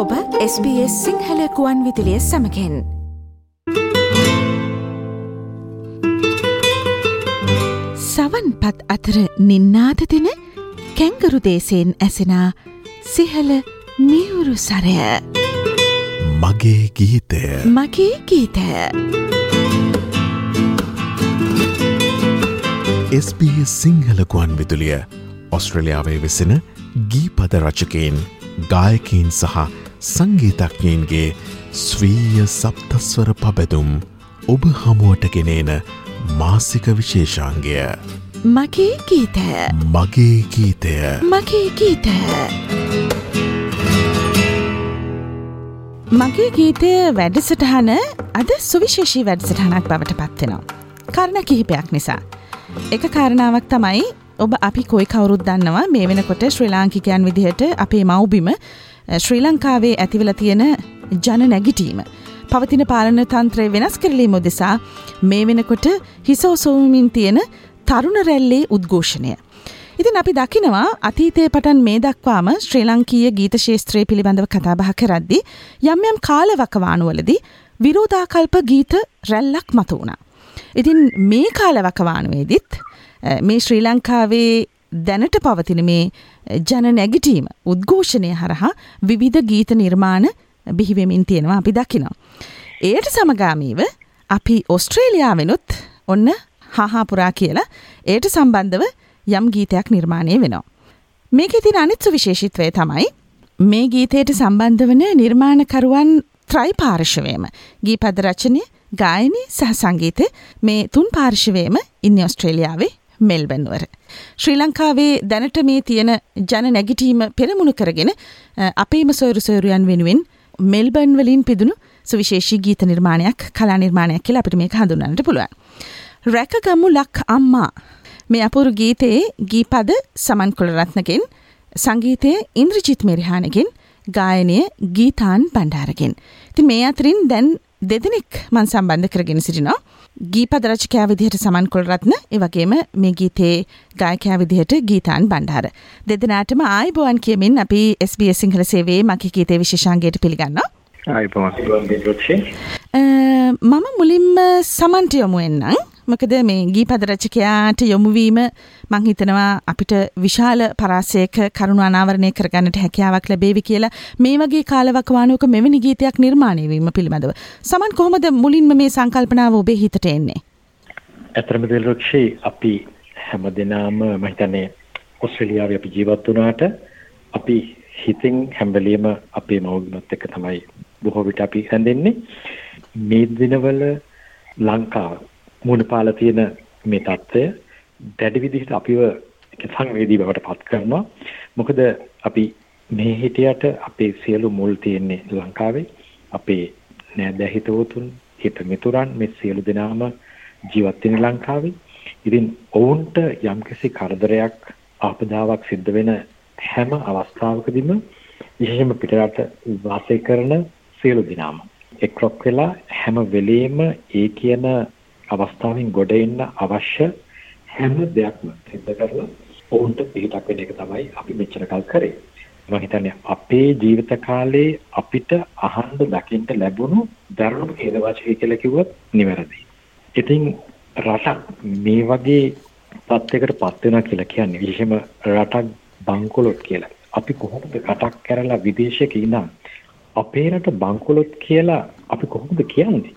ඔබ SBS සිංහල කුවන් විදිලිය සමකෙන්. සවන් පත් අතර නින්නාද දෙන කැංගරු දේශයෙන් ඇසෙනා සිහල මියවුරු සරය. මගේ ගීතය. මගේ ගීතය. SBS සිංහලකුවන් විදුලිය. ඔස්ට්‍රලියාවේ වෙසෙන ගීපද රචකයෙන් ගායකීන් සහ සංගීතඥයන්ගේ ස්වීය සප්තස්වර පබැදුම් ඔබ හමුවට ගෙනේන මාසික විශේෂාන්ගය මගේ ගීතය මගේ ගීතය මගේ ගීතය මගේ ගීතය වැඩසටහන අද සුවිශේෂී වැඩසටහනක් බවට පත්වෙනවා. කරණ කිහිපයක් නිසා. එක කාරණාවක් තමයි ඔබ අපි කොයි කවුරුත් දන්නවා මේ වෙනකොට ශ්‍රී ලාංකිකයන් විදිහට අපේ මව්බිම ශ්‍රී ලංකාවේ ඇතිවල තියෙන ජන නැගිටීම. පවතින පාලන තන්ත්‍රය වෙනස් කරලීම දෙසා මේ වෙනකොට හිසෝසෝමින් තියෙන තරුණ රැල්ලේ උද්ඝෝෂණය. ඉතින් අපි දකිනවා අතීතය පටන් මේ දක්වාම ශ්‍රී ලංකීය ගීත ශේත්‍රය පිළිබඳව කතාබහ කරද්දි යම් යම් කාලවකවානුවලදී විරෝධාකල්ප ගීත රැල්ලක් මතු වුණා. ඉතින් මේ කාලවකවානුවේදිත් මේ ශ්‍රී ලංකාවේ දැනට පවතින මේ ජන නැගිටීම උද්ඝෝෂණය හරහා විවිධ ගීත නිර්මාණ බිහිවෙමින් තියෙනවා අපි දකිනවා. ඒයට සමගාමීව අපි ඔස්ට්‍රේලියාවෙනුත් ඔන්න හාහාපුරා කියලා ඒයට සම්බන්ධව යම් ගීතයක් නිර්මාණය වෙනවා. මේක ඉතින් අනිත්සු විශේෂිත්වය තමයි මේ ගීතයට සම්බන්ධ වන නිර්මාණකරුවන් ත්‍රයි පාර්ශවයම ගී පද රචනය ගායනී සහ සංගීත මේ තුන් පාර්ශවයම ඉන්න ඔස්ට්‍රේලියාවේ මෙල්බන්වර. ශ්‍රී ලංකාවේ දැනට මේ තියෙන ජන නැගිටීම පෙරමුණු කරගෙන අපේම සොයරු සොයරුයන් වෙනුවෙන් මෙල්බන් වලින් පිදුණු සුවිශේෂී ගීත නිර්මාණයක් කලා නිර්මාණයක් කියලා අපිට මේක හඳුන්වන්නට පුළුවන්. රැකගමු ලක් අම්මා මේ අපුරු ගීතයේ ගීපද සමන් කොළරත්නගෙන් සංගීතය ඉන්ද්‍රජිත් මෙරිහානගෙන් ගායනය ගීතාන් බණ්ඩාරගෙන්. ති මේ අතරින් දැන් දෙදෙනෙක් මන් සම්බන්ධ කරගෙන සිටිනවා. ගීපද රචකයා විදිහට සමන් කොල්රත්න එවගේම මේ ගීතේ ගායකයා විදිහට ගීතාන් බණ්ඩාර. දෙදෙනාටම ආයිබෝවන් කියමින් අපි SBS සිංහල සේවේ මගේ ගීතේ විශේෂාංගයට පිළිගන්නවා. මම මුලින්ම සමන්ට යොමු එන්නම්. මොකද මේ ගී පද රචකයාට යොමුවීම මං හිතනවා අපිට විශාල පරාසයක කරුණු අනාවරණය කරගන්නට හැකියාවක් ලැබේවි කියලා මේ වගේ කාලවකවානුවක මෙවැනි ගීතයක් නිර්මාණය වීම පිළිබඳව. සමන් කොහොමද මුලින්ම මේ සංකල්පනාව ඔබේ හිතට එන්නේ? ඇතරම දෙල්රක්ෂේ අපි හැම දෙනාම මම හිතන්නේ ඔස්ට්‍රේලියාවේ අපි ජීවත් වුණාට අපි හිතින් හැම වෙලෙම අපේ මව්බිමත් එක්ක තමයි බොහෝ විට අපි හැඳෙන්නේ මේ දිනවල ලංකාව මුණ පාලා තියෙන මේ தত্ত্বය දැඩි විදිහට අපිව සංවේදී බවට පත් කරනවා. මොකද අපි මේ හිටියට අපේ සියලු මුල් තියෙන්නේ ලංකාවේ. අපේ නෑදෑ හිතවතුන්, හිත මිතුරන් මේ සියලු දෙනාම ජීවත් වෙන ලංකාවේ. ඉතින් ඔවුන්ට යම්කිසි කරදරයක් ආපදාවක් සිද්ධ වෙන හැම අවස්ථාවකදීම විශේෂයෙන්ම පිටරට වාසය කරන සියලු දෙනාම එක්රොක් වෙලා හැම වෙලෙම ඒ කියන අවස්ථාවෙන් ගොඩ එන්න අවශ්‍ය හැම දෙයක්ම සිද්ධ කරලා ඔවුන්ට පිටක් වෙන එක තමයි අපි මෙච්චර කල් කරේ. මම හිතන්නේ අපේ ජීවිත කාලේ අපිට අහන්න දකින්න ලැබුණු දරුණු ඛේදවාචකය කියලා කිව්වොත් නිවැරදි. ඉතින් රටක් මේ වගේ තත්යකට පත් වෙනවා කියලා කියන්නේ විශේෂම රටක් බංකොලොත් කියලා. අපි කොහොමද රටක් කරලා විදේශයක ඉඳන් අපේ රට බංකොලොත් කියලා අපි කොහොමද කියන්නේ?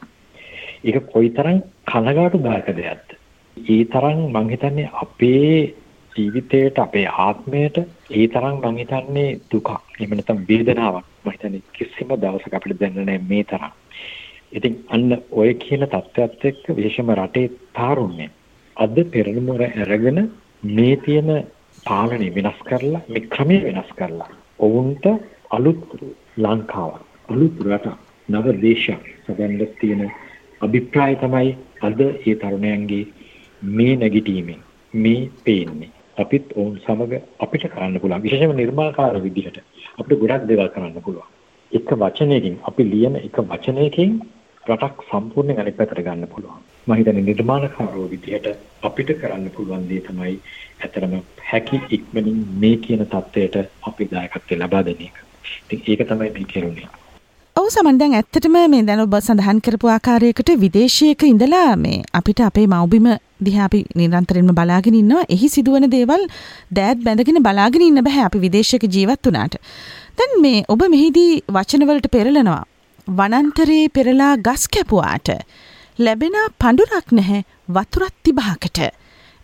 ඒක කොයිතරම් කනගාටුදායක දෙයක්ද? ඒ තරම් මං හිතන්නේ අපේ ජීවිතයට අපේ ආත්මයට ඒ තරම් මං හිතන්නේ දුකක් එහෙම නැත්නම් වේදනාවක් මං හිතන්නේ කිසිම දවසක අපිට දැනෙන්නේ මේ තරම්. ඉතින් අන්න ඔය කියන தත්ත්වයක් එක්ක විශේෂම රටේ තාරුණ්‍ය අද පෙරළුමර අරගෙන මේ තියෙන පාලනය වෙනස් කරලා මේ ක්‍රමය වෙනස් කරලා ඔවුන්ට අලුත් ලංකාවක් අලුත් රටක් නව දේශයක් සදන්න තියෙන අභිප්‍රාය තමයි අද ඒ තරුණයන්ගේ මේ නැගිටීමෙන් මේ පේන්නේ. අපිත් ඔවුන් සමග අපිට කරන්න පුළුවන් විශේෂම නිර්මාණකාර විදිහට අපිට ගොඩක් දේවල් කරන්න පුළුවන්. එක වචනයකින් අපි ලියන එක වචනයකින් රටක් සම්පූර්ණයෙන් අනිත් පැත්තට ගන්න පුළුවන්. මම හිතන්නේ නිර්මාණකාරෝ විදිහට අපිට කරන්න පුළුවන් දේ තමයි ඇතරම හැකි ඉක්මනින් මේ කියන தත්වයට අපි දායකත්වය ලබා දෙන එක. ඒක තමයි මේ කෙරුණේ. ඔවු සමන්දැන් ඇත්තටම මේ දැන ඔබ සඳහන් කරපු ආකාරයකට විදේශයක ඉඳලා මේ අපිට අපේ මවබිම දිහාපි නිරන්තරෙන්ම බලාගෙන ඉන්නවා එහි සිදුවන දේවල් දෑත් බැඳගෙන බලාගෙන ඉන්න බැහැ අපි විදේශයක ජීවත් වනාට. තැන් මේ ඔබ මෙහිදී වචනවලට පෙරලනවා. වනන්තරයේ පෙරලා ගස් කැපුවාට ලැබෙන පඩුරක් නැහැ වතුරත් තිබහකට.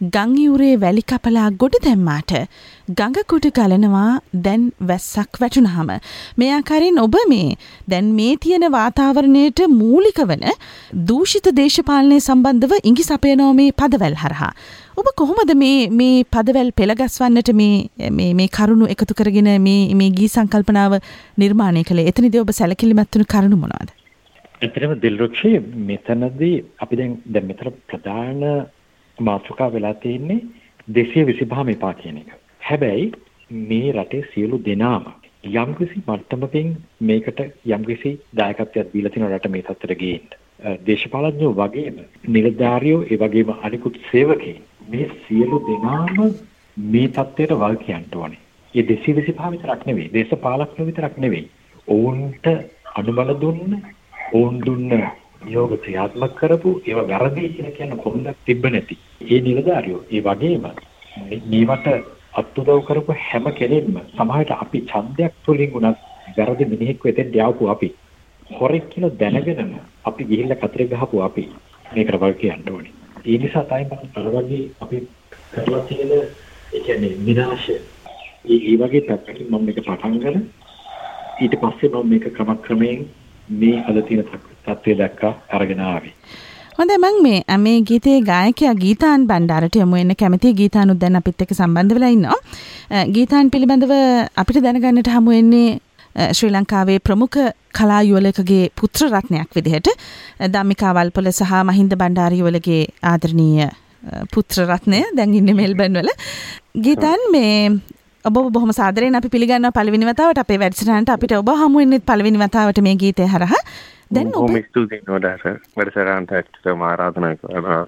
ගංයුරේ වැලි කපලා ගොඩ දැම්මාට ගඟකුට ගලනවා දැන් වැස්සක් වැටුනහම. මේ ආකාරයෙන් ඔබ මේ දැන් මේ තියෙන වාතාවරණයට මූලික වන දූෂිත දේශපාලනය සම්බන්ධව ඉංගි සපයනෝ මේ පදවැල් හරහා. ඔබ කොහොමද මේ මේ පදවැල් පෙළගස්වන්නට මේ මේ කරුණු එකතු කරගෙන මේ මේ ගී සංකල්පනාව නිර්මාණය කළේ එතනිද ඔබ සැලකිලිමත්වන කරුණු මොනවාද. ඇතරම දිල්රක්ෂය මෙතනදී අපි දැන් දැන් මෙතර ප්‍රධාන මාතෘකා වෙලා තියෙන්නේ දෙසිය විසිපහම එපා කියන එක. හැබැයි මේ රටේ සියලු දෙනාම යම්කිසි මට්ටමකින් මේකට යම්කිසි දායකත්වයක් දීලා තියෙන රට මේ තත්ත්වයට ගේන්න. දේශපාලඥයෝ වගේම නිලධාරියෝ ඒ වගේම අනිකුත් සේවකයන් මේ සියලු දෙනාම මේ තත්ත්වයට වල් කියන්න ඕනේ. ඒ 225 විතරක් නෙවෙයි දේශපාලඥයෝ විතරක් නෙවෙයි. ඔවුන්ට අනුබල දුන්න ඔවුන් දුන්න නියෝග ක්‍රියාත්මක කරපු ඒවා වැරදි කියලා කියන කොහොමද තිබ්බ නැති. ඒ නිලධාරියෝ ඒ වගේම මේවට අත්උදව් කරපු හැම කෙනෙක්ම සමාජයට අපි ඡන්දයක් තුලින් උනත් වැරදි මිනිහෙක් වෙතෙන් යාවපු අපි හොරෙක් කියලා දැනගෙනම අපි ගිහිල්ලා කතරේ ගහපු අපි මේකට වල් කියන්න ඕනේ. ඒ නිසා තමයි මම අර වගේ අපි කරලා තියෙන ඒ කියන්නේ විනාශය. ඒ ඒ වගේ පැත්තකින් මම මේක පටන් ගන්න ඊට පස්සේ මම මේක ක්‍රමක්‍රමයෙන් මේ අද තියෙන තත්ත්වය දැක්කා අරගෙන ආවේ. හොඳ මං මේ මේ ගීතයේ ගායකයා ගීතාන් බණ්ඩාරට යමු එන්න කැමති ගීතානුත් දැන් අපිත් එක්ක සම්බන්ධ වෙලා ඉන්නවා. ගීතාන් පිළිබඳව අපිට දැනගන්නට හමු වෙන්නේ ශ්‍රී ලංකාවේ ප්‍රමුඛ කලා යුවලකගේ පුත්‍ර රත්නයක් විදිහට ධම්මිකා වල්පොල සහ මහින්ද බණ්ඩාර යුවලගේ ආදරණීය පුත්‍ර රත්නය දැන් ඉන්නේ මෙල්බර්න් වල. ගීතන් මේ ඔබ බොහොම සාදරයෙන් අපි පිළිගන්නවා පළවෙනි වතාවට අපේ වැඩසටහනට අපිට ඔබ හමු වෙන්නේ පළවෙනි වතාවට මේ ගීතය හරහා. දැන් ඔබ ස්තුතියි නොඩාස වැඩසටහනට ඇත්තටම ආරාධනා කරනවා.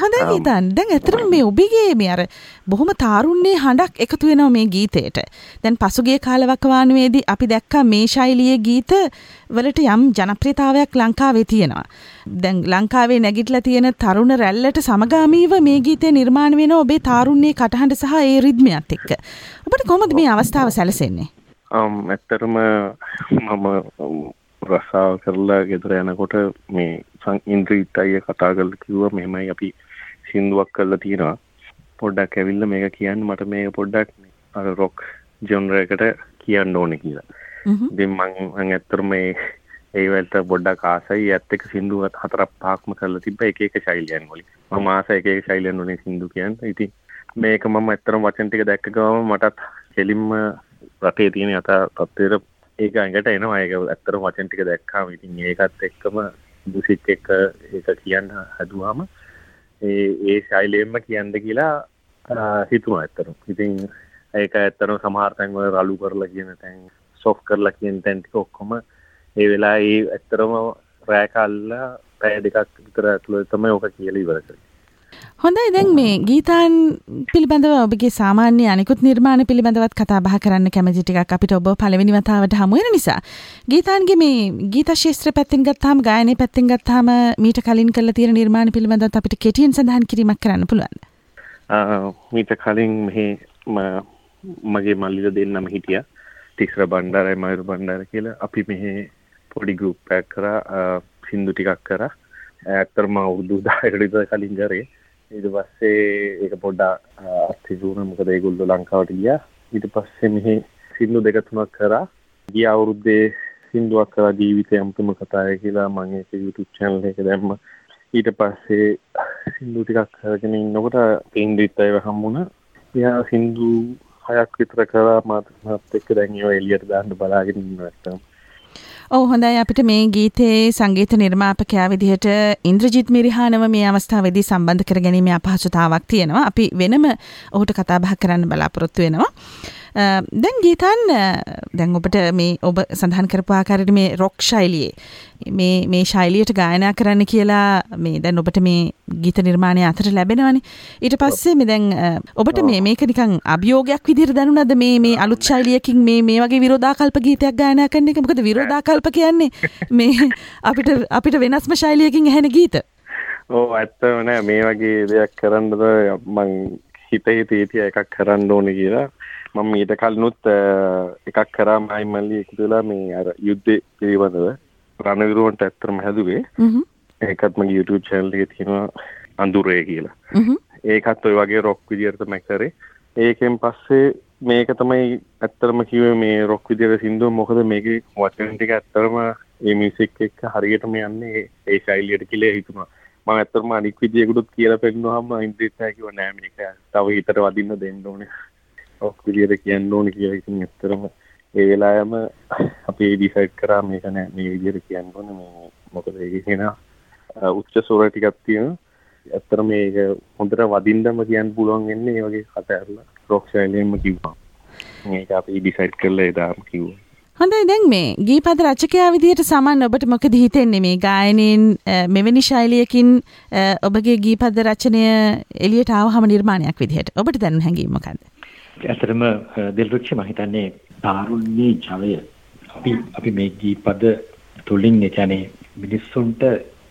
හොඳයි ගීතන් දැන් ඇතරම මේ ඔබගේ මේ අර බොහොම තාරුණ්‍යයේ හඬක් එකතු වෙනවා මේ ගීතයට. දැන් පසුගිය කාලවකවානුවේදී අපි දැක්කා මේ ශෛලියේ ගීත වලට යම් ජනප්‍රියතාවයක් ලංකාවේ තියෙනවා. දැන් ලංකාවේ නැගිටලා තියෙන තරුණ රැල්ලට සමගාමීව මේ ගීතය නිර්මාණය වෙනවා ඔබේ තාරුණ්‍යයේ කටහඬ සහ ඒ රිද්මයත් එක්ක. ඔබට කොහොමද මේ අවස්ථාව සැලසෙන්නේ? ඇත්තරම මම රස්සාව කරලා ගෙදර යනකොට මේ සං ඉන්ද්‍රීත් අය කතා කරලා කිව්වා මෙහෙමයි අපි සින්දුවක් කරලා තියෙනවා පොඩ්ඩක් ඇවිල්ලා මේක කියන්න මට මේක පොඩ්ඩක් අර රොක් ජොනර් එකට කියන්න ඕනේ කියලා. මම ඇත්තටම මේ ඒ වලට පොඩ්ඩක් ආසයි ඇත්ත එක සින්දු හතරක් පහක්ම කරලා තිබ්බ එක එක ශෛලියන් වලින්. මම ආසයි එක එක ශෛලියන් වලින් සින්දු කියන්න. ඉතින් මේක මම ඇත්තටම වචන ටික දැක්ක ගමන් මටත් කෙලින්ම රටේ තියෙන යථා තත්ත්වයට ඒක ඇඟට එනවා ඒක ඇත්තටම වචන ටික දැක්කාම ඉතින් ඒකත් එක්කම මුසික් එක ඒක කියන්න හදුවාම ඒ ඒ ශෛලියෙන්ම කියන්න කියලා හිතුවා ඇත්තටම. ඉතින් ඒක ඇත්තටම සමහර තැන්වල රළු කරලා කියන තැන් සොෆ් කරලා කියන තැන් ටික ඔක්කොම ඒ වෙලාවේ ඇත්තටම රෑ කාලා පැය දෙකක් විතර ඇතුළත තමයි ඕක කියලා ඉවර කරේ. හොඳයි. දැන් මේ ගීතාන් පිළිබඳව ඔබගේ සාමාන්‍ය අනිකුත් නිර්මාණ පිළිබඳවත් කතා බහ කරන්න කැමති ටිකක් අපිට ඔබ පළවෙනි වතාවට හමු වෙන නිසා. ගීතාන්ගේ මේ ගීත ශාස්ත්‍ර පැත්තෙන් ගත්තාම ගායනය පැත්තෙන් ගත්තාම මීට කලින් කරලා තියෙන නිර්මාණ පිළිබඳවත් අපිට කෙටියෙන් සඳහන් කිරීමක් කරන්න පුළුවන්. මීට කලින් මෙහි මගේ මල්ලිල දෙන්නම හිටියා. තිස්ර බණ්ඩාරයි මයුරු බණ්ඩාර කියලා. අපි මෙහෙ පොඩි ගරුප් පැක් කරා. සින්දු ටිකක් කරා. ඇත්තරම අවුරුදු දායකට විතර කලින් කරේ. ඊට පස්සේ ඒක පොඩ්ඩා අස්තිසුන මොකද ඒගොල්ලෝ ලංකාවට ගියා. ඊට පස්සේ මෙහි සින්දු දෙක තුනක් කරා. ගිය අවුරුද්දේ සින්දුවක් කරා ජීවිතය අමුතුම කතාය කියලා මම ඒක YouTube channel එකේ දැම්ම. ඊට පස්සේ සින්දු ටිකක් කරගෙන ඉන්නකොට පේන්දිත් අයව හම්බුණා. එයා සින්දු හයක් විතර කරා මාත් මාත් එක්ක දැන් ඒවා එළියට දාන්න බලාගෙන ඉන්නවා නැත්තම්. ඔව් හොඳයි අපිට මේ ගීතයේ සංගීත නිර්මාපකයා විදිහට ඉන්ද්‍රජිත් මිරිහානව මේ අවස්ථාවේදී සම්බන්ධ කර ගැනීමේ අපහසුතාවක් තියෙනවා. අපි වෙනම ඔහුට කතා බහ කරන්න බලාපොරොත්තු වෙනවා. දැන් ගීතන් දැන් ඔබට මේ ඔබ සඳහන් කරපාකාරට මේ රොක් ශෛලියේ මේ මේ ශෛලියට ගායනා කරන්න කියලා මේ දැන් ඔබට මේ ගීත නිර්මාණය අතර ලැබෙනවනි. ඊට පස්සේ මේ දැන් ඔබට මේ මේක නිකන් අභියෝගයක් විදිහට දැනුණාද? මේ මේ අලුත් ශෛලියකින් මේ මේ වගේ විරෝධාකල්ප ගීතයක් ගායනා කරන එක? මොකද විරෝධාකල්ප කියන්නේ මේ අපිට අපිට වෙනස්ම ශෛලියකින් ඇහෙන ගීත. ඕ ඇත්තම නෑ. මේ වගේ දෙයක් කරන්නද මං හිත හිතීතිය එකක් කරන්න ඕන කියලා මම ඊට කලනුත් එකක් කරා මයි මල්ලි එකතුලා මේ අර යුද්ධ පිළිබඳව රණවිරුවන්ට ඇත්තරම හැදුවේ. ඒකත් මගේ YouTube චැනල්ලේ තියෙනවා අඳුරේ කියලා. ඒකත් ඔය වගේ රොක් විදිහට මැකරේ ඒකෙන් පස්සේ මේක තමයි ඇත්තරම කිව්වේ මේ රොක් විදිහට සින්දුව මොකද මේකේ වචන ටික ඇත්තරම ඒ මියුසික් එක්ක හරියටම යන්නේ ඒ ශෛලියට කියලා හිතුණා. මම ඇත්තටම අනික් විදියකටත් කියලා පෙන්නුවාම ඉන්ද්‍රිත් කිව්වා. නෑ මේක තව හිතට වදින්න දෙන්න ඕනේ. ඔක් විදියට කියන්න ඕනේ කියලා ඉතින් ඇත්තටම ඒ වෙලාවෙම අපි ඩිසයිඩ් කරා මේක නෑ මේ විදියට කියන්න ඕනේ මේ මොකද ඒක කියන උච්ච ස්වර ටිකක් තියෙනවා. ඇත්තටම මේක හොඳට වදින්නම කියන්න පුළුවන් වෙන්නේ මේ වගේ කට ඇරලා රොක් ශෛලියෙන්ම කිව්වා. මේක අපි ඩිසයිඩ් කරලා එදාම කිව්වා. හොඳයි දැන් මේ ගීපද රචකයා විදිහට සමන් ඔබට මොකද හිතෙන්නේ මේ ගායනයෙන් මෙවැනි ශෛලියකින් ඔබගේ ගීපද රචනය එළියට ආවහම නිර්මාණයක් විදිහට ඔබට දැන් හැඟීම මොකද්ද? ඇත්තටම දිල්රුක්ෂ මම හිතන්නේ තාරුණ්‍යයේ ජවය අපි අපි මේ ගීපද තුලින් ඒ කියන්නේ මිනිස්සුන්ට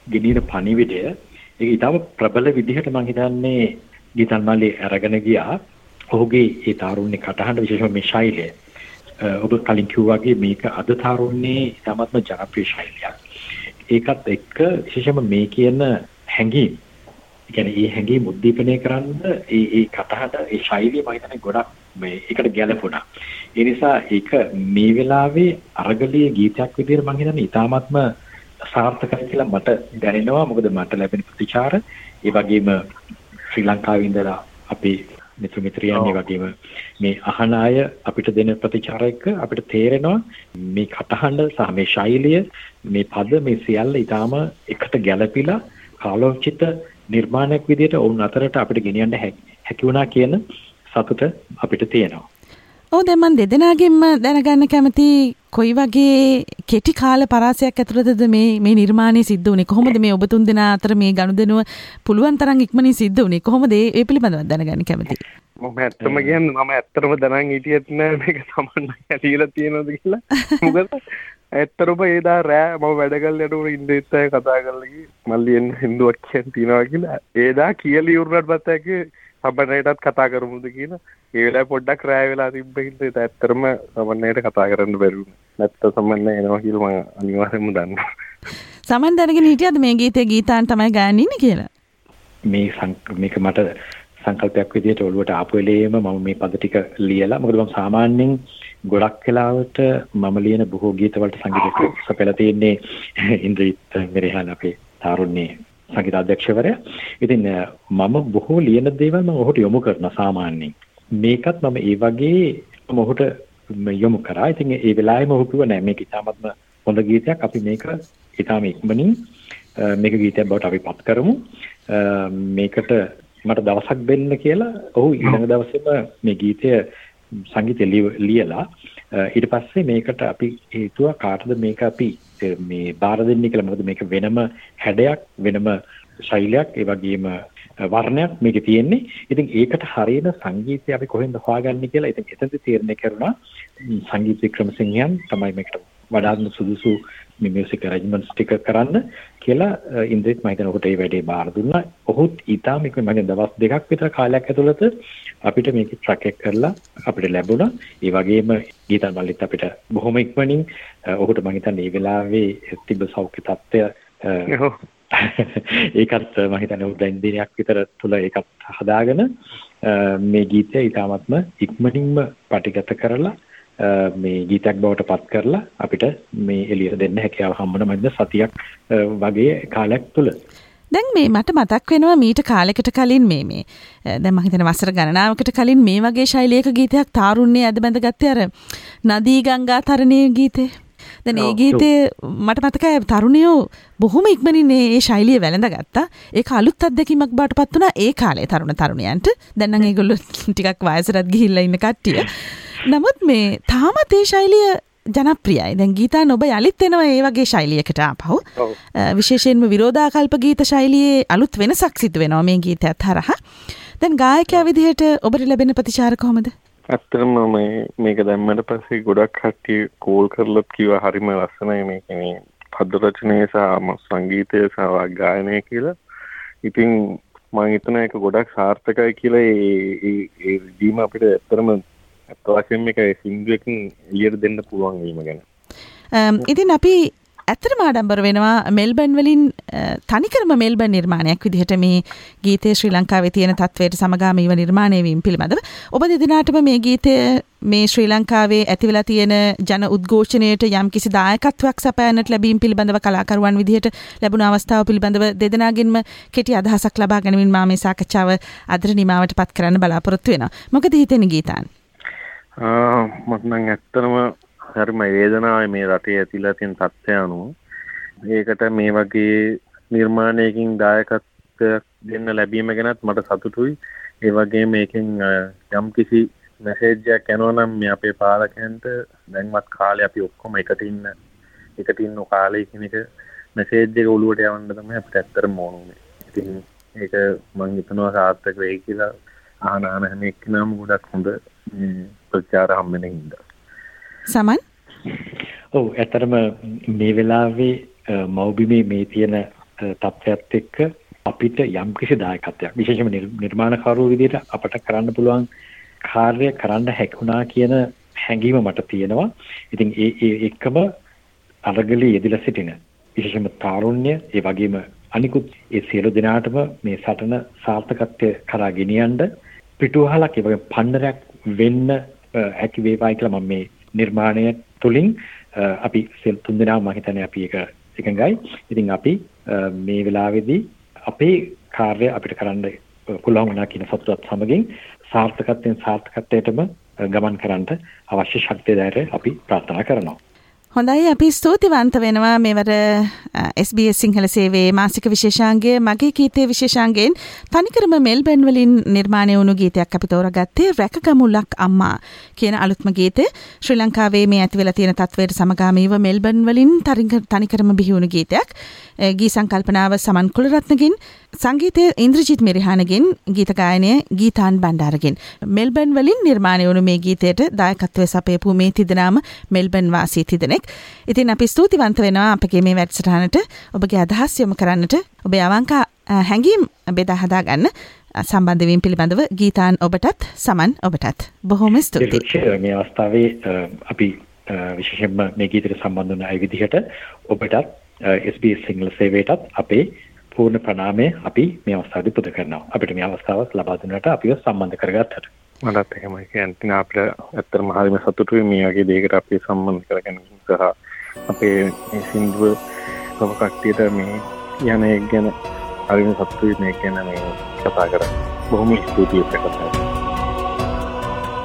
ගෙනියන පණිවිඩය ඒක ඊටම ප්‍රබල විදිහට මම හිතන්නේ ගීතන් මාලේ අරගෙන ගියා. ඔහුගේ ඒ තාරුණ්‍ය කටහඬ විශේෂයෙන්ම මේ ශෛලිය ඔබ කලින් කිව්වාගේ මේක අද තරුණේ ඉතාමත්ම ජනප්‍රිය ශෛලියක්. ඒකත් එක්ක විශේෂයෙන්ම මේ කියන හැඟීම් කියන්නේ ඒ හැඟීම් උද්දීපනය කරන්න ඒ ඒ කතාවට ඒ ශෛලිය මම හිතන්නේ ගොඩක් මේ ඒකට ගැලපුණා. ඒ නිසා ඒක මේ වෙලාවේ අරගලීය ගීතයක් විදිහට මම හිතන්නේ ඉතාමත්ම සාර්ථකයි කියලා මට දැනෙනවා. මොකද මට ලැබෙන ප්‍රතිචාර ඒ වගේම ශ්‍රී ලංකාවේ ඉඳලා අපේ මිත්‍ර මිත්‍රියන් වගේම මේ අහන අය අපිට දෙන ප්‍රතිචාර එක්ක අපිට තේරෙනවා මේ කටහඬ සහ මේ ශෛලිය මේ පද මේ සියල්ල ඊටාම එකට ගැළපිලා කාලෝචිත නිර්මාණයක් විදිහට ඔවුන් අතරට අපිට ගෙනියන්න හැකි වුණා කියන සතුට අපිට තියෙනවා. ඔව් දැන් මම දෙදෙනාගෙන්ම දැනගන්න කැමති කොයි වගේ කෙටි කාල පරාසයක් ඇතුළතද මේ මේ නිර්මාණය සිද්ධ වුණේ? කොහොමද මේ ඔබ තුන් දෙනා අතර මේ ගනුදෙනුව පුළුවන් තරම් ඉක්මනින් සිද්ධ වුණේ? කොහොමද ඒ පිළිබඳව දැනගන්න කැමතියි මම ඇත්තම කියන්න මම ඇත්තරම දැනන් හිටියෙත් නෑ මේක සමන්න ඇතිලා තියෙනවද කියලා. මොකද ඇත්තරම ඒදා රෑ මම වැඩ කරලා යනකොට ඉන්දෙත් අය කතා කරලා මල්ලියෙන් හින්දුවක් කියන්න තියනවා කියලා ඒදා කියලා ඉවරනට පස්සේ සම්බන්නයටත් කතා කරමුද කියලා ඒ වෙලාවේ පොඩ්ඩක් රෑ වෙලා තිබ්බ හින්දා ඒක ඇත්තටම සමන්නයට කතා කරන්න බැරි වුණා. නැත්නම් සමන්න එනවා කියලා මම අනිවාර්යයෙන්ම දන්නවා. සමන් දැනගෙන හිටියද මේ ගීතේ ගීතාන් තමයි ඉන්නේ කියලා? මේ මේක මට සංකල්පයක් විදිහට ඔළුවට ආපු වෙලේම මම මේ පද ටික ලියලා මොකද මම සාමාන්‍යයෙන් ගොඩක් වෙලාවට මම ලියන බොහෝ ගීත වලට සංගීත සපයලා තියෙන්නේ ඉන්ද්‍රිත් මෙරහන් අපේ තාරුණ්‍ය සංගීත අධ්‍යක්ෂවරයා. ඉතින් මම බොහෝ ලියන දේවල් මම ඔහුට යොමු කරනවා සාමාන්‍යයෙන්. මේකත් මම ඒ වගේ මම ඔහුට යොමු කරා. ඉතින් ඒ වෙලාවෙම ඔහු කිව්වා නෑ මේක ඉතාමත්ම හොඳ ගීතයක්. අපි මේක ඉතාම ඉක්මනින් මේක ගීතයක් බවට අපි පත් කරමු. මේකට මට දවසක් දෙන්න කියලා ඔහු ඊළඟ දවසේම මේ ගීතය සංගීතය ලියලා ඊට පස්සේ මේකට අපි හේතුව කාටද මේක අපි මේ බාර දෙන්නේ කියලා මොකද මේක වෙනම හැඩයක් වෙනම ශෛලියක් ඒ වගේම වර්ණයක් මේකේ තියෙන්නේ. ඉතින් ඒකට හරියන සංගීතය අපි කොහෙන්ද හොයාගන්නේ කියලා ඉතින් එතනදි තීරණය කරුණා සංගීත වික්‍රමසිංහයන් තමයි මේකට වඩාත්ම සුදුසු මේ මියුසික් ඇරේන්ජ්මන්ට්ස් ටික කරන්න කියලා ඉන්ද්‍රිත් මම හිතන ඔහුට ඒ වැඩේ බාර දුන්නා. ඔහුත් ඊටාම එක මගේ දවස් දෙකක් විතර කාලයක් ඇතුළත අපිට මේක ට්‍රැක් එක කරලා අපිට ලැබුණා. ඒ වගේම ගීතන් මල්ලිත් අපිට බොහොම ඉක්මනින් ඔහුට මම හිතන්නේ මේ වෙලාවේ තිබ්බ සෞඛ්‍ය තත්ත්වය ඒකත් මම හිතන්නේ උදේ දිනයක් විතර තුල ඒකත් හදාගෙන මේ ගීතය ඊටාත්ම ඉක්මනින්ම පටිගත කරලා මේ ගීතයක් බවට පත් කරලා අපිට මේ එළියට දෙන්න හැකියාව හම්බුන මන්ද සතියක් වගේ කාලයක් තුල දැන් මේ මට මතක් වෙනවා මීට කාලෙකට කලින් මේ මේ දැන් මම හිතන වසර ගණනාවකට කලින් මේ වගේ ශෛලියක ගීතයක් තාරුණ්‍ය ඇද බැඳගත්තේ අර නදී ගංගා තරණයේ ගීතේ දැන් ඒ ගීතේ මට මතකයි තරුණයෝ බොහොම ඉක්මනින් මේ ශෛලිය වැළඳගත්තා. ඒක අලුත් අත්දැකීමක් බවට පත් වුණා ඒ කාලේ තරුණ තරුණයන්ට. දැන් නම් ඒගොල්ලෝ ටිකක් වයසටත් ගිහිල්ලා ඉන්න කට්ටිය. නමුත් මේ තාමත් ඒ ශෛලිය ජනප්‍රියයි. දැන් ගීතා නොබ යළිත් එනවා ඒ වගේ ශෛලියකට පහු විශේෂයෙන්ම විරෝධාකල්ප ගීත ශෛලියේ අලුත් වෙනසක් සිදු වෙනවා මේ ගීතයත් හරහා. දැන් ගායකයා විදිහට ඔබට ලැබෙන ප්‍රතිචාර කොහොමද? ඇත්තටම මේ මේක දැම්මට පස්සේ ගොඩක් කට්ටිය කෝල් කරලත් කිව්වා හරිම ලස්සනයි මේක මේ පද රචනය සහ සංගීතය සහ ගායනය කියලා. ඉතින් මං හිතන එක ගොඩක් සාර්ථකයි කියලා ඒ දීම අපිට ඇත්තරම ඇත්ත වශයෙන්ම එක සින්දුවකින් එළියට දෙන්න පුළුවන් වීම ගැන. ඉතින් අපි ඇත්තටම ආඩම්බර වෙනවා මෙල්බන් වලින් තනිකරම මෙල්බන් නිර්මාණයක් විදිහට මේ ගීතය ශ්‍රී ලංකාවේ තියෙන තත්වයට සමගාමීව නිර්මාණය වීම පිළිබඳව ඔබ දෙදෙනාටම මේ ගීතය මේ ශ්‍රී ලංකාවේ ඇතිවෙලා තියෙන ජන උද්ඝෝෂණයට යම් කිසි දායකත්වයක් සපයන්නට ලැබීම පිළිබඳව කලාකරුවන් විදිහට ලැබුණ අවස්ථාව පිළිබඳව දෙදෙනාගෙන්ම කෙටි අදහසක් ලබා ගැනීමෙන් මා මේ සාකච්ඡාව අදට නිමාවට පත් කරන්න බලාපොරොත්තු වෙනවා. මොකද හිතෙන ගීතාන්? මටනං ඇත්තනම හරිම වේදනාව මේ රටේ ඇතිලා තින් තත්ත්වය අනුව ඒකට මේ වගේ නිර්මාණයකින් දායකත්වයක් දෙන්න ලැබීම ගැනත් මට සතුටුයි ඒ වගේ මේකින් යම් කිසි මැසේජ්ජයක් යනවනම් මේ අපේ පාලකයන්ට දැන්වත් කාලය අපි ඔක්කොම එකට ඉන්න එකට ඉන්න කාලය කෙනෙක මැසේජ් එක ඔලුවට යවන්න තමයි අපිට ඇත්තටම ඕනුනේ. ඉතින් ඒක මං හිතනවා සාර්ථක වෙයි කියලා අහන අහන හැම එක්කෙනාම ගොඩක් හොඳ ප්‍රචාර හම්බෙන හින්දා. සමන්? ඔව් ඇත්තටම මේ වෙලාවේ මව්බිමේ මේ තියෙන තත්ත්වයක් එක්ක අපිට යම් කිසි දායකත්වයක් විශේෂයෙන්ම නිර්මාණකරුවෝ විදිහට අපට කරන්න පුළුවන් කාර්ය කරන්න හැකුණා කියන හැඟීම මට තියෙනවා. ඉතින් ඒ ඒ එක්කම අරගලී යෙදিলা සිටින විශේෂයෙන්ම තාරුණ්‍ය ඒ වගේම අනිකුත් ඒ සියලු දෙනාටම මේ සටන සාර්ථකත්වය කරා ගෙනියන්න පිටුවහලක් ඒ වගේ පන්නරයක් වෙන්න හැකි වේවායි කියලා මම මේ නිර්මාණය තුලින් අපි සෙල් තුන් දෙනා මම හිතන්නේ අපි ඒක එකඟයි. ඉතින් අපි මේ වෙලාවේදී අපේ කාර්ය අපිට කරන්න පුළුවන් වුණා කියන සතුටත් සමගින් සාර්ථකත්වයෙන් සාර්ථකත්වයටම ගමන් කරන්නට අවශ්‍ය ශක්තිය ධෛර්යය අපි ප්‍රාර්ථනා කරනවා. හොඳයි. අපි ස්තුතිවන්ත වෙනවා මෙවර SBS සිංහල සේවේ මාසික විශේෂාන්ගේ මගේ ගීතය විශේෂාන්ගෙන් තනිකරම මෙල්බැන් වලින් නිර්මාණය වුණු ගීතයක් අපි තෝරගත්තේ රැකගමුලක් අම්මා කියන අලුත්ම ගීතය. ශ්‍රී ලංකාවේ මේ ඇති වෙලා තියෙන තත්වයට සමගාමීව මෙල්බන් වලින් තනිකරම බිහිවුණු ගීතයක්. ගී සංකල්පනාව සමන් කුලරත්නගින් සංගීතය ඉන්ද්‍රජිත් මෙරිහානගෙන් ගීත ගායනය ගීතාන් බණ්ඩාරගෙන්. මෙල්බන් වලින් නිර්මාණය වුණු මේ ගීතයට දායකත්වය සපයපු මේ තිදෙනාම මෙල්බන් වාසී තිදෙනෙක්. ඉතින් අපි ස්තුතිවන්ත වෙනවා අපගේ මේ වැඩසටහනට ඔබගේ අදහස් යොමු කරන්නට ඔබේ අවංකා හැඟීම් බෙදා හදා ගන්න සම්බන්ධවීම පිළිබඳව ගීතාන් ඔබටත් සමන් ඔබටත් බොහොම ස්තුතියි. මේ අවස්ථාවේ අපි විශේෂයෙන්ම මේ ගීතයට සම්බන්ධ වන අය විදිහට ඔබටත් SBS සිංහල සේවයටත් අපේ පූර්ණ ප්‍රණාමය අපි මේ අවස්ථාවේ පුද කරනවා. අපිට මේ අවස්ථාව ලබා දුන්නට අපිව සම්බන්ධ කරගත්තට. මටත් එහෙමයි කියන්නේ අපිට ඇත්තටම හරිම සතුටුයි මේ වගේ දෙයකට අපි සම්බන්ධ කරගෙන සහ අපේ මේ සින්දුව තව කට්ටියට මේ යන එක ගැන හරිම සතුටුයි මේක ගැන මේ කතා කරන්නේ. බොහොම ස්තුතියි ප්‍රකට.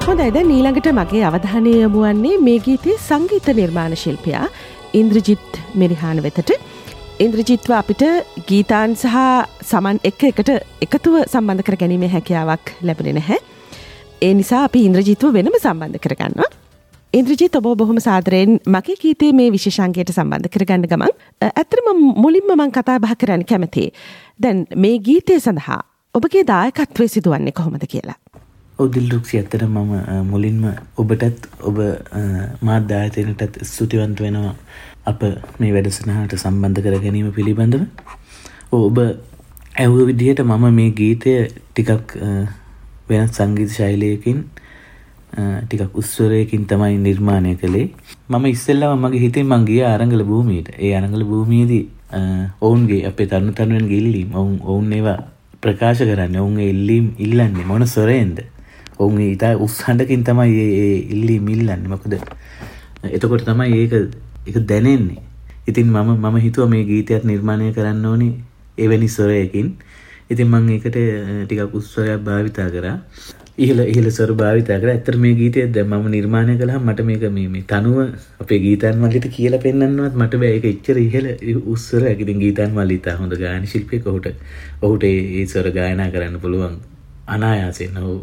හොඳයිද නීළඟට මගේ අවධානය යොමු වන්නේ මේ ගීතේ සංගීත නිර්මාණ ශිල්පියා ඉන්ද්‍රජිත් මෙරිහාන වෙතට ඉන්ද්‍රජිත්ව අපිට ගීතාන් සහ සමන් එක එකට එකතුව සම්බන්ධ කර ගැනීම හැකියාවක් ලැබෙන නැහැ. ඒ නිසා අපි ඉන්ද්‍රජිත්ව වෙනම සම්බන්ධ කරගන්නවා. ඉන්ද්‍රජිත් ඔබ බොහොම සාදරයෙන් මගේ ගීතේ මේ විශේෂංගයට සම්බන්ධ කරගන්න ගමන් ඇතරම මුලින්ම මං කතා බහ කරන්න කැමති. දැන් මේ ගීතය සඳහා ඔබගේ දායකත්වය සිදුවන්නේ කොහොමද කියලා. ඔදිල්රුක්සි ඇත්තට මම මුලින්ම ඔබටත් ඔබ මාධ්‍යායතනටත් ස්තුතිවන්ත වෙනවා අප මේ වැඩසටහනට සම්බන්ධ කර ගැනීම පිළිබඳව ඔබ ඇව්ව විදිහට මම මේ ගීතය ටිකක් වෙනත් සංගීත ශෛලයකින් ටිකක් උස්වරයකින් තමයි නිර්මාණය කළේ. මම ඉස්සෙල්ලාම මගේ හිතේ මං ගිය අරංගල භූමියට. ඒ අරංගල භූමියේදී ඔවුන්ගේ අපේ තරුණ තරුණයන් ගිල්ලීම් ඔවුන් ඔවුන් ඒවා ප්‍රකාශ කරන්නේ ඔවුන්ගේ ඉල්ලීම් ඉල්ලන්නේ මොන ස්වරයෙන්ද? ඔවුන් ඉතා උත්සහඬකින් තමයි ඒ ඉල්ලීම් ඉල්ලන්නේ. මොකද එතකොට තමයි ඒක එක දැනෙන්නේ. ඉතින් මම මම හිතුව මේ ගීතයක් නිර්මාණය කරන්න ඕනේ එවැනි ස්වරයකින්. ඉතින් මං ඒකට ටිකක් උත්සවයක් භාවිතා කරා. ඉහල ඉහල ස්වර භාවිතා කර. ඇත්තට මේ ගීතය දැන් මම නිර්මාණය කළාම මට මේක මේ මේ තනුව අපේ ගීතන් මල්ලිට කියලා පෙන්වන්නවත් මට බෑ. ඒක එච්චර ඉහල උස්සරයක් ඉතින් ගීතන් මල්ලි ඉතා හොඳ ගායන ශිල්පියෙක්. ඔහුට ඔහුට ඒ ස්වර ගායනා කරන්න පුළුවන් අනායාසයෙන්. ඔහු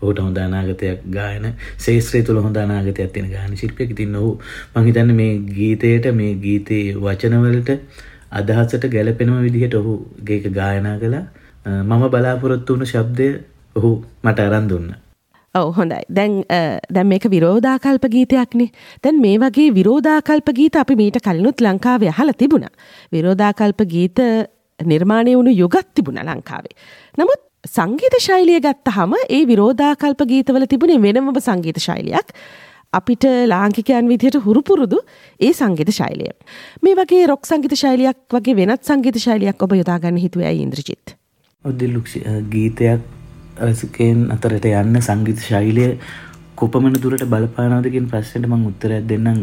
ඔහුට හොඳ අනාගතයක් ගායන ශේෂත්‍රය තුළ හොඳ අනාගතයක් තියෙන ගාන ශිල්පියෙක්. ඉතින් ඔහු මං හිතන්නේ මේ ගීතයට මේ ගීතයේ වචනවලට අදහසට ගැලපෙනම විදිහට ඔහු ගේක ගායනා කළා. මම බලාපොරොත්තු වුණු ශබ්දය ඔහු මට අරන් දුන්න. ඔව හොඳයි. දැන් දැන් මේක විරෝධාකල්ප ගීතයක්නේ. දැන් මේ වගේ විරෝධාකල්ප ගීත අපි මීට කලිනුත් ලංකාවේ අහලා තිබුණා. විරෝධාකල්ප ගීත නිර්මාණය වුණු යුගත් තිබුණ ලංකාවේ. නමුත් සංගීත ශෛලිය ගත්තහම ඒ විරෝධාකල්ප ගීතවල තිබුණේ වෙනමම සංගීත ශෛලියක්. අපිට ලාංකිකයන් විදිහට හුරුපුරුදු ඒ සංගීත ශෛලිය. මේ වගේ රොක් සංගීත ශෛලියක් වගේ වෙනත් සංගීත ශෛලියක් ඔබ යොදාගන්න හිතුවේ ඇයි ඉන්ද්‍රජිත්? ඔද්දිල්ලුක්ෂ ගීතයක් රසිකයන් අතරට යන්න සංගීත ශෛලිය කොපමණ දුරට බලපානවදකින් ප්‍රශ්නයට මං උත්තරයක් දෙන්නම්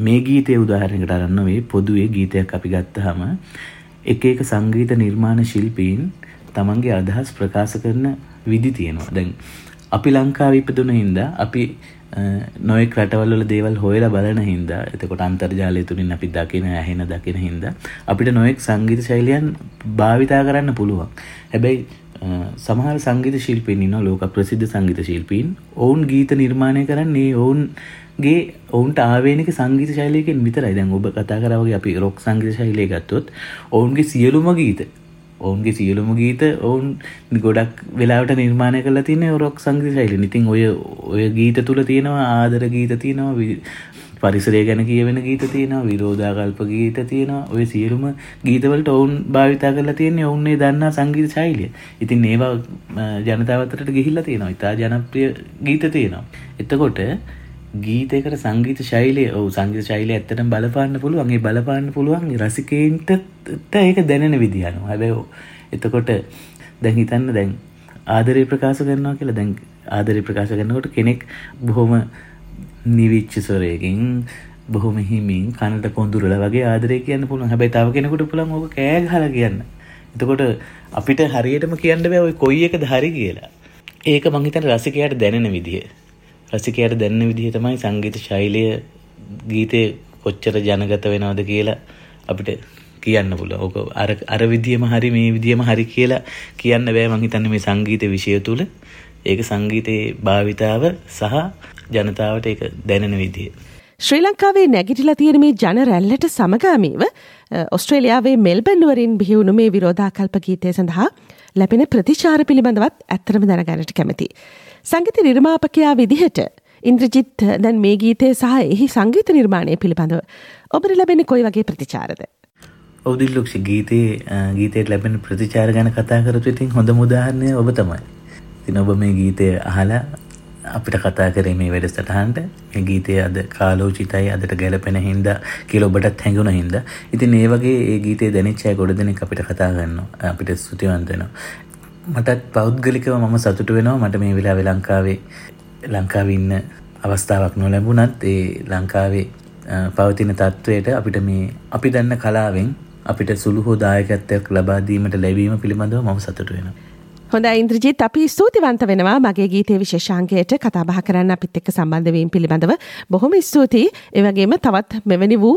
මේ ගීතය උදාහරණකට අරන්න වේ පොදුවේ ගීතයක් අපි ගත්තහම එක එක සංගීත නිර්මාණ ශිල්පීන් තමන්ගේ අදහස් ප්‍රකාශ කරන විදි තියෙනවා දැන් අපි ලංකාව ඉපදුන හින්දා අපි නොයෙක් රටවල්වල දේවල් හොයලා බලන හින්දා එතකොට අන්තර්ජාලය තුළින් අපි දකින ඇහෙන දකින හින්දා අපිට නොයෙක් සංගීත ශෛලියන් භාවිතා කරන්න පුළුවන්. හැබැයි සමහර සංගීත ශිල්පීන් ඉන්නවා ලෝක ප්‍රසිද්ධ සංගීත ශිල්පීන්. ඔවුන් ගීත නිර්මාණය කරන්නේ ඔවුන්ගේ ඔවුන්ට ආවේනික සංගීත ශෛලියකින් විතරයි. දැන් ඔබ කතා කරා වගේ අපි රොක් සංගීත ශෛලිය ගත්තොත් ඔවුන්ගේ සියලුම ගීත ඔවුන්ගේ සියලුම ගීත ඔවුන් ගොඩක් වෙලාවට නිර්මාණය කරලා තියෙන රොක් සංගීත ශෛලිය. ඉතින් ඔය ඔය ගීත තුල තියෙනවා ආදර ගීත තියෙනවා පරිසරය ගැන කියවෙන ගීත තියෙනවා විරෝධාකල්ප ගීත තියෙනවා ඔය සියලුම ගීතවලට ඔවුන් භාවිතා කරලා තියෙන්නේ ඔවුන්නේ දන්නා සංගීත ශෛලිය. ඉතින් ඒවා ජනතාව අතරට ගිහිල්ලා තියෙනවා. ඉතා ජනප්‍රිය ගීත තියෙනවා. එතකොට ගීතයකට සංගීත ශෛලිය ඔව් සංගීත ශෛලිය ඇත්තටම බලපාන්න පුළුවන්. ඒ බලපාන්න පුළුවන් රසිකයින්ට ඒක දැනෙන විදිහ අනුව. හැබැයි එතකොට දැන් හිතන්න දැන් ආදරේ ප්‍රකාශ කරනවා කියලා දැන් ආදරේ ප්‍රකාශ කරනකොට කෙනෙක් බොහොම නිවිච්ච ස්වරයකින් බොහොම හිමින් කනට කොඳුරල වගේ ආදරය කියන්න පුළුවන් හැබැයි තව කෙනෙකුට පුළුවන් ඕක කෑ ගහලා කියන්න. එතකොට අපිට හරියටම කියන්න බෑ ওই කොයි එකද හරි කියලා. ඒක මං හිතන්නේ රසිකයාට දැනෙන විදිය. රසිකයාට දැනෙන විදිහ තමයි සංගීත ශෛලිය ගීතේ කොච්චර ජනගත වෙනවද කියලා අපිට කියන්න පුළුවන්. ඕක අර අර විදියම හරි මේ විදියම හරි කියලා කියන්න බෑ මං හිතන්නේ මේ සංගීත විෂය තුල. ඒක සංගීතයේ භාවිතාව සහ ජනතාවට ඒක දැනෙන විදිහ. ශ්‍රී ලංකාවේ නැගිටිලා තියෙන මේ ජන රැල්ලට සමගාමීව ඔස්ට්‍රේලියාවේ මෙල්බන්නුවරින් බිහිවුණු මේ විරෝධාකල්ප ගීතය සඳහා ලැබෙන ප්‍රතිචාර පිළිබඳවත් ඇත්තරම දැනගැනට කැමති. සංගීත නිර්මාපකයා විදිහට ඉන්ද්‍රජිත් දැන් මේ ගීතය සහ එහි සංගීත නිර්මාණය පිළිබඳව ඔබට ලැබෙන කොයි වගේ ප්‍රතිචාරද. ඔවදිල්ලොක්ෂ ගීතයේ ගීතයට ලැබෙන ප්‍රතිචාර ගැන කතා කරතු ඉතින් හොඳ මුදාහරණය ඔබ තමයි. තින ඔබ මේ ගීතය අහලා අපිට කතා කරේ මේ වැඩසටහන්ට මේ ගීතය අද කාලෝචිතයි අදට ගැලපෙන හින්දා කියලා ඔබටත් හැඟුණ හින්දා. ඉතින් ඒ වගේ ඒ ගීතේ දැනෙච්ච අය ගොඩ දෙනෙක් අපිට කතා කරනවා. අපිට ස්තුතිවන්ත වෙනවා. මටත් පෞද්ගලිකව මම සතුටු වෙනවා මට මේ වෙලාවේ ලංකාවේ ලංකාවේ ඉන්න අවස්ථාවක් නොලැබුණත් ඒ ලංකාවේ පවතින තත්ත්වයට අපිට මේ අපි දන්න කලාවෙන් අපිට සුළු හෝ දායකත්වයක් ලබා දීමට ලැබීම පිළිබඳව මම සතුටු වෙනවා. හොඳ ඉන්ද්‍රජිත් අපි ස්තුතිවන්ත වෙනවා මගේ ගීතය විශේෂාංකයට කතාබහ කරන්න අපිත් එක්ක සම්බන්ධවීම පිළිබඳව බොහොම ස්තුතියි එවගේම තවත් මෙවැනි වූ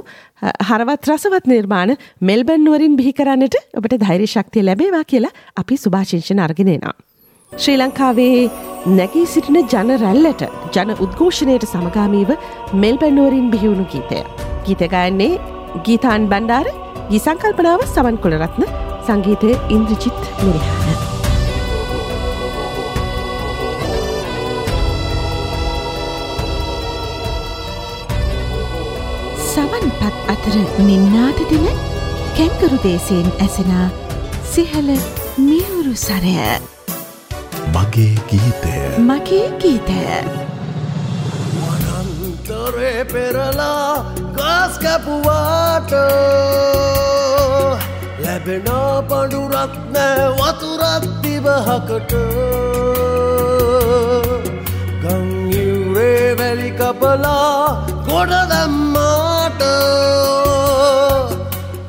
හරවත් රසවත් නිර්මාණ මෙල්බන්නුවරින් බිහි කරන්නට ඔබට ධෛර්ය ශක්තිය ලැබේවා කියලා අපි සුභාශිංෂණ අර්ගෙනනවා. ශ්‍රී ලංකාවේ නැගී සිටින ජන රැල්ලට ජන උද්ඝෝෂණයට සමගාමීව මෙල්බැන්නුවරින් බිහිවුණු ගීතය. ගීතගයන්නේ ගීතාන් බණ්ඩාර ගිසංකල්පනාව සමන් කොළරත්න සංගීතය ඉන්ද්‍රජිත් මිරිහාන. සමන්පත් අතර නින්නාට දෙන කැංකරු දේශයෙන් ඇසෙනා සිහල මියවුරු සරය. මගේ ගීතය. මගේ ගීතය. වනන්තරේ පෙරලා ගස් කැපුවාට ලැබෙන පඩුරත් නෑ වතුරත් දිවහකට. ගංගිවරේ වැලි කපලා ගොඩ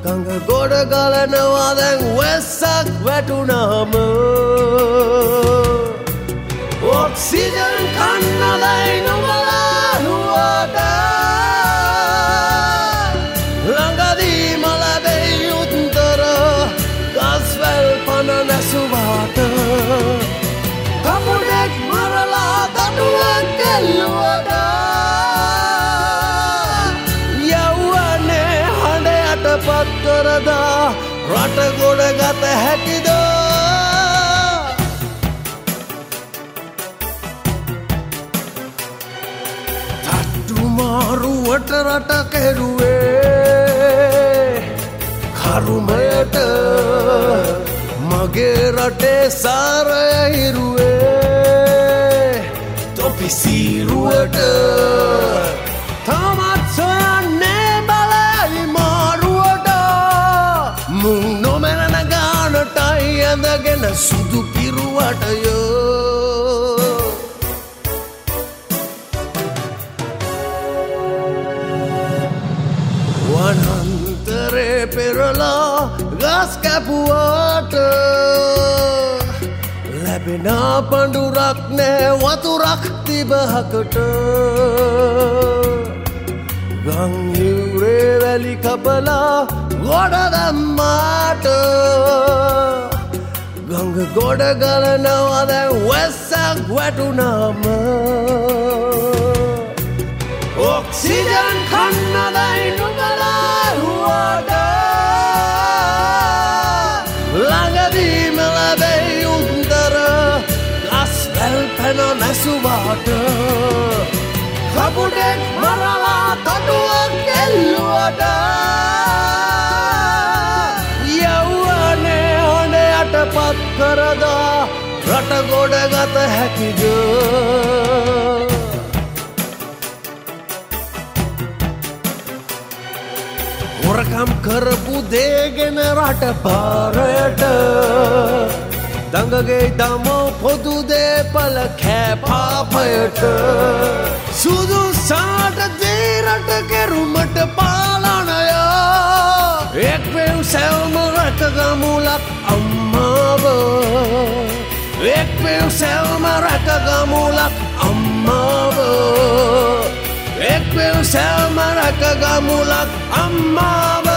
Kanga goda gala wesak Oxygen kanna dai no තට්ටුමාරුවට රට කෙරුවේ. කරුමයට මගේ රටේ සාරයහිරුවේ තොපිසීරුවට ඇඳගෙන සුදු පිරුවටයෝ වනන්තරේ පෙරලා ගස් කැපුවාට ලැබෙන පඩුරක් නෑ වතුරක් තිබහකට ගංහිවරේ වැලි කපලා ගොඩ දම්මාට ගඟ ගොඩ ගලනවද වැස්සක් වැටුනාම. ඔක්සිජන් කන්නදයි නුබලාරුවට ළඟදීම ලැබැයි උන්දර ගස් වැල් පැන නැසුවාට. කපුටෙක් මරලා තටුවක් එල්ලුවට. කරදා රට ගොඩ ගත හැකිද? හොරකම් කරපු දේගෙන රට පාරයට දඟගේ දමෝ පොදු දේපල කෑපාපයට සුදු සාට දේරට කෙරුමට පාලනය. එක්වෙව් සැවම රැකගමුලක් අම්මාව. එක්වෙව් සැවම රැකගමුලක් අම්මාව. එක්වෙව් සැවම රැකගමුලක් අම්මාව.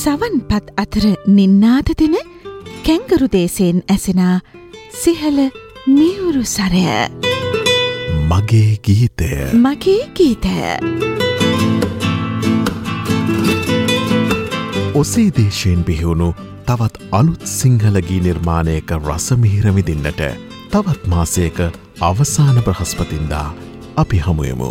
සවන් පත් අතර නින්නාද දෙන කැංගරු දේශයෙන් ඇසෙනා සිහල මියවුරු සරය. මගේ ගීතය මගේ ගීතය ඔසේ දේශයෙන් බිහිවුණු තවත් අලුත් සිංහලගී නිර්මාණයක රසමිහිරමිදින්නට තවත් මාසයක අවසාන බ්‍රහස්පතින්දා අපි හමුයමු.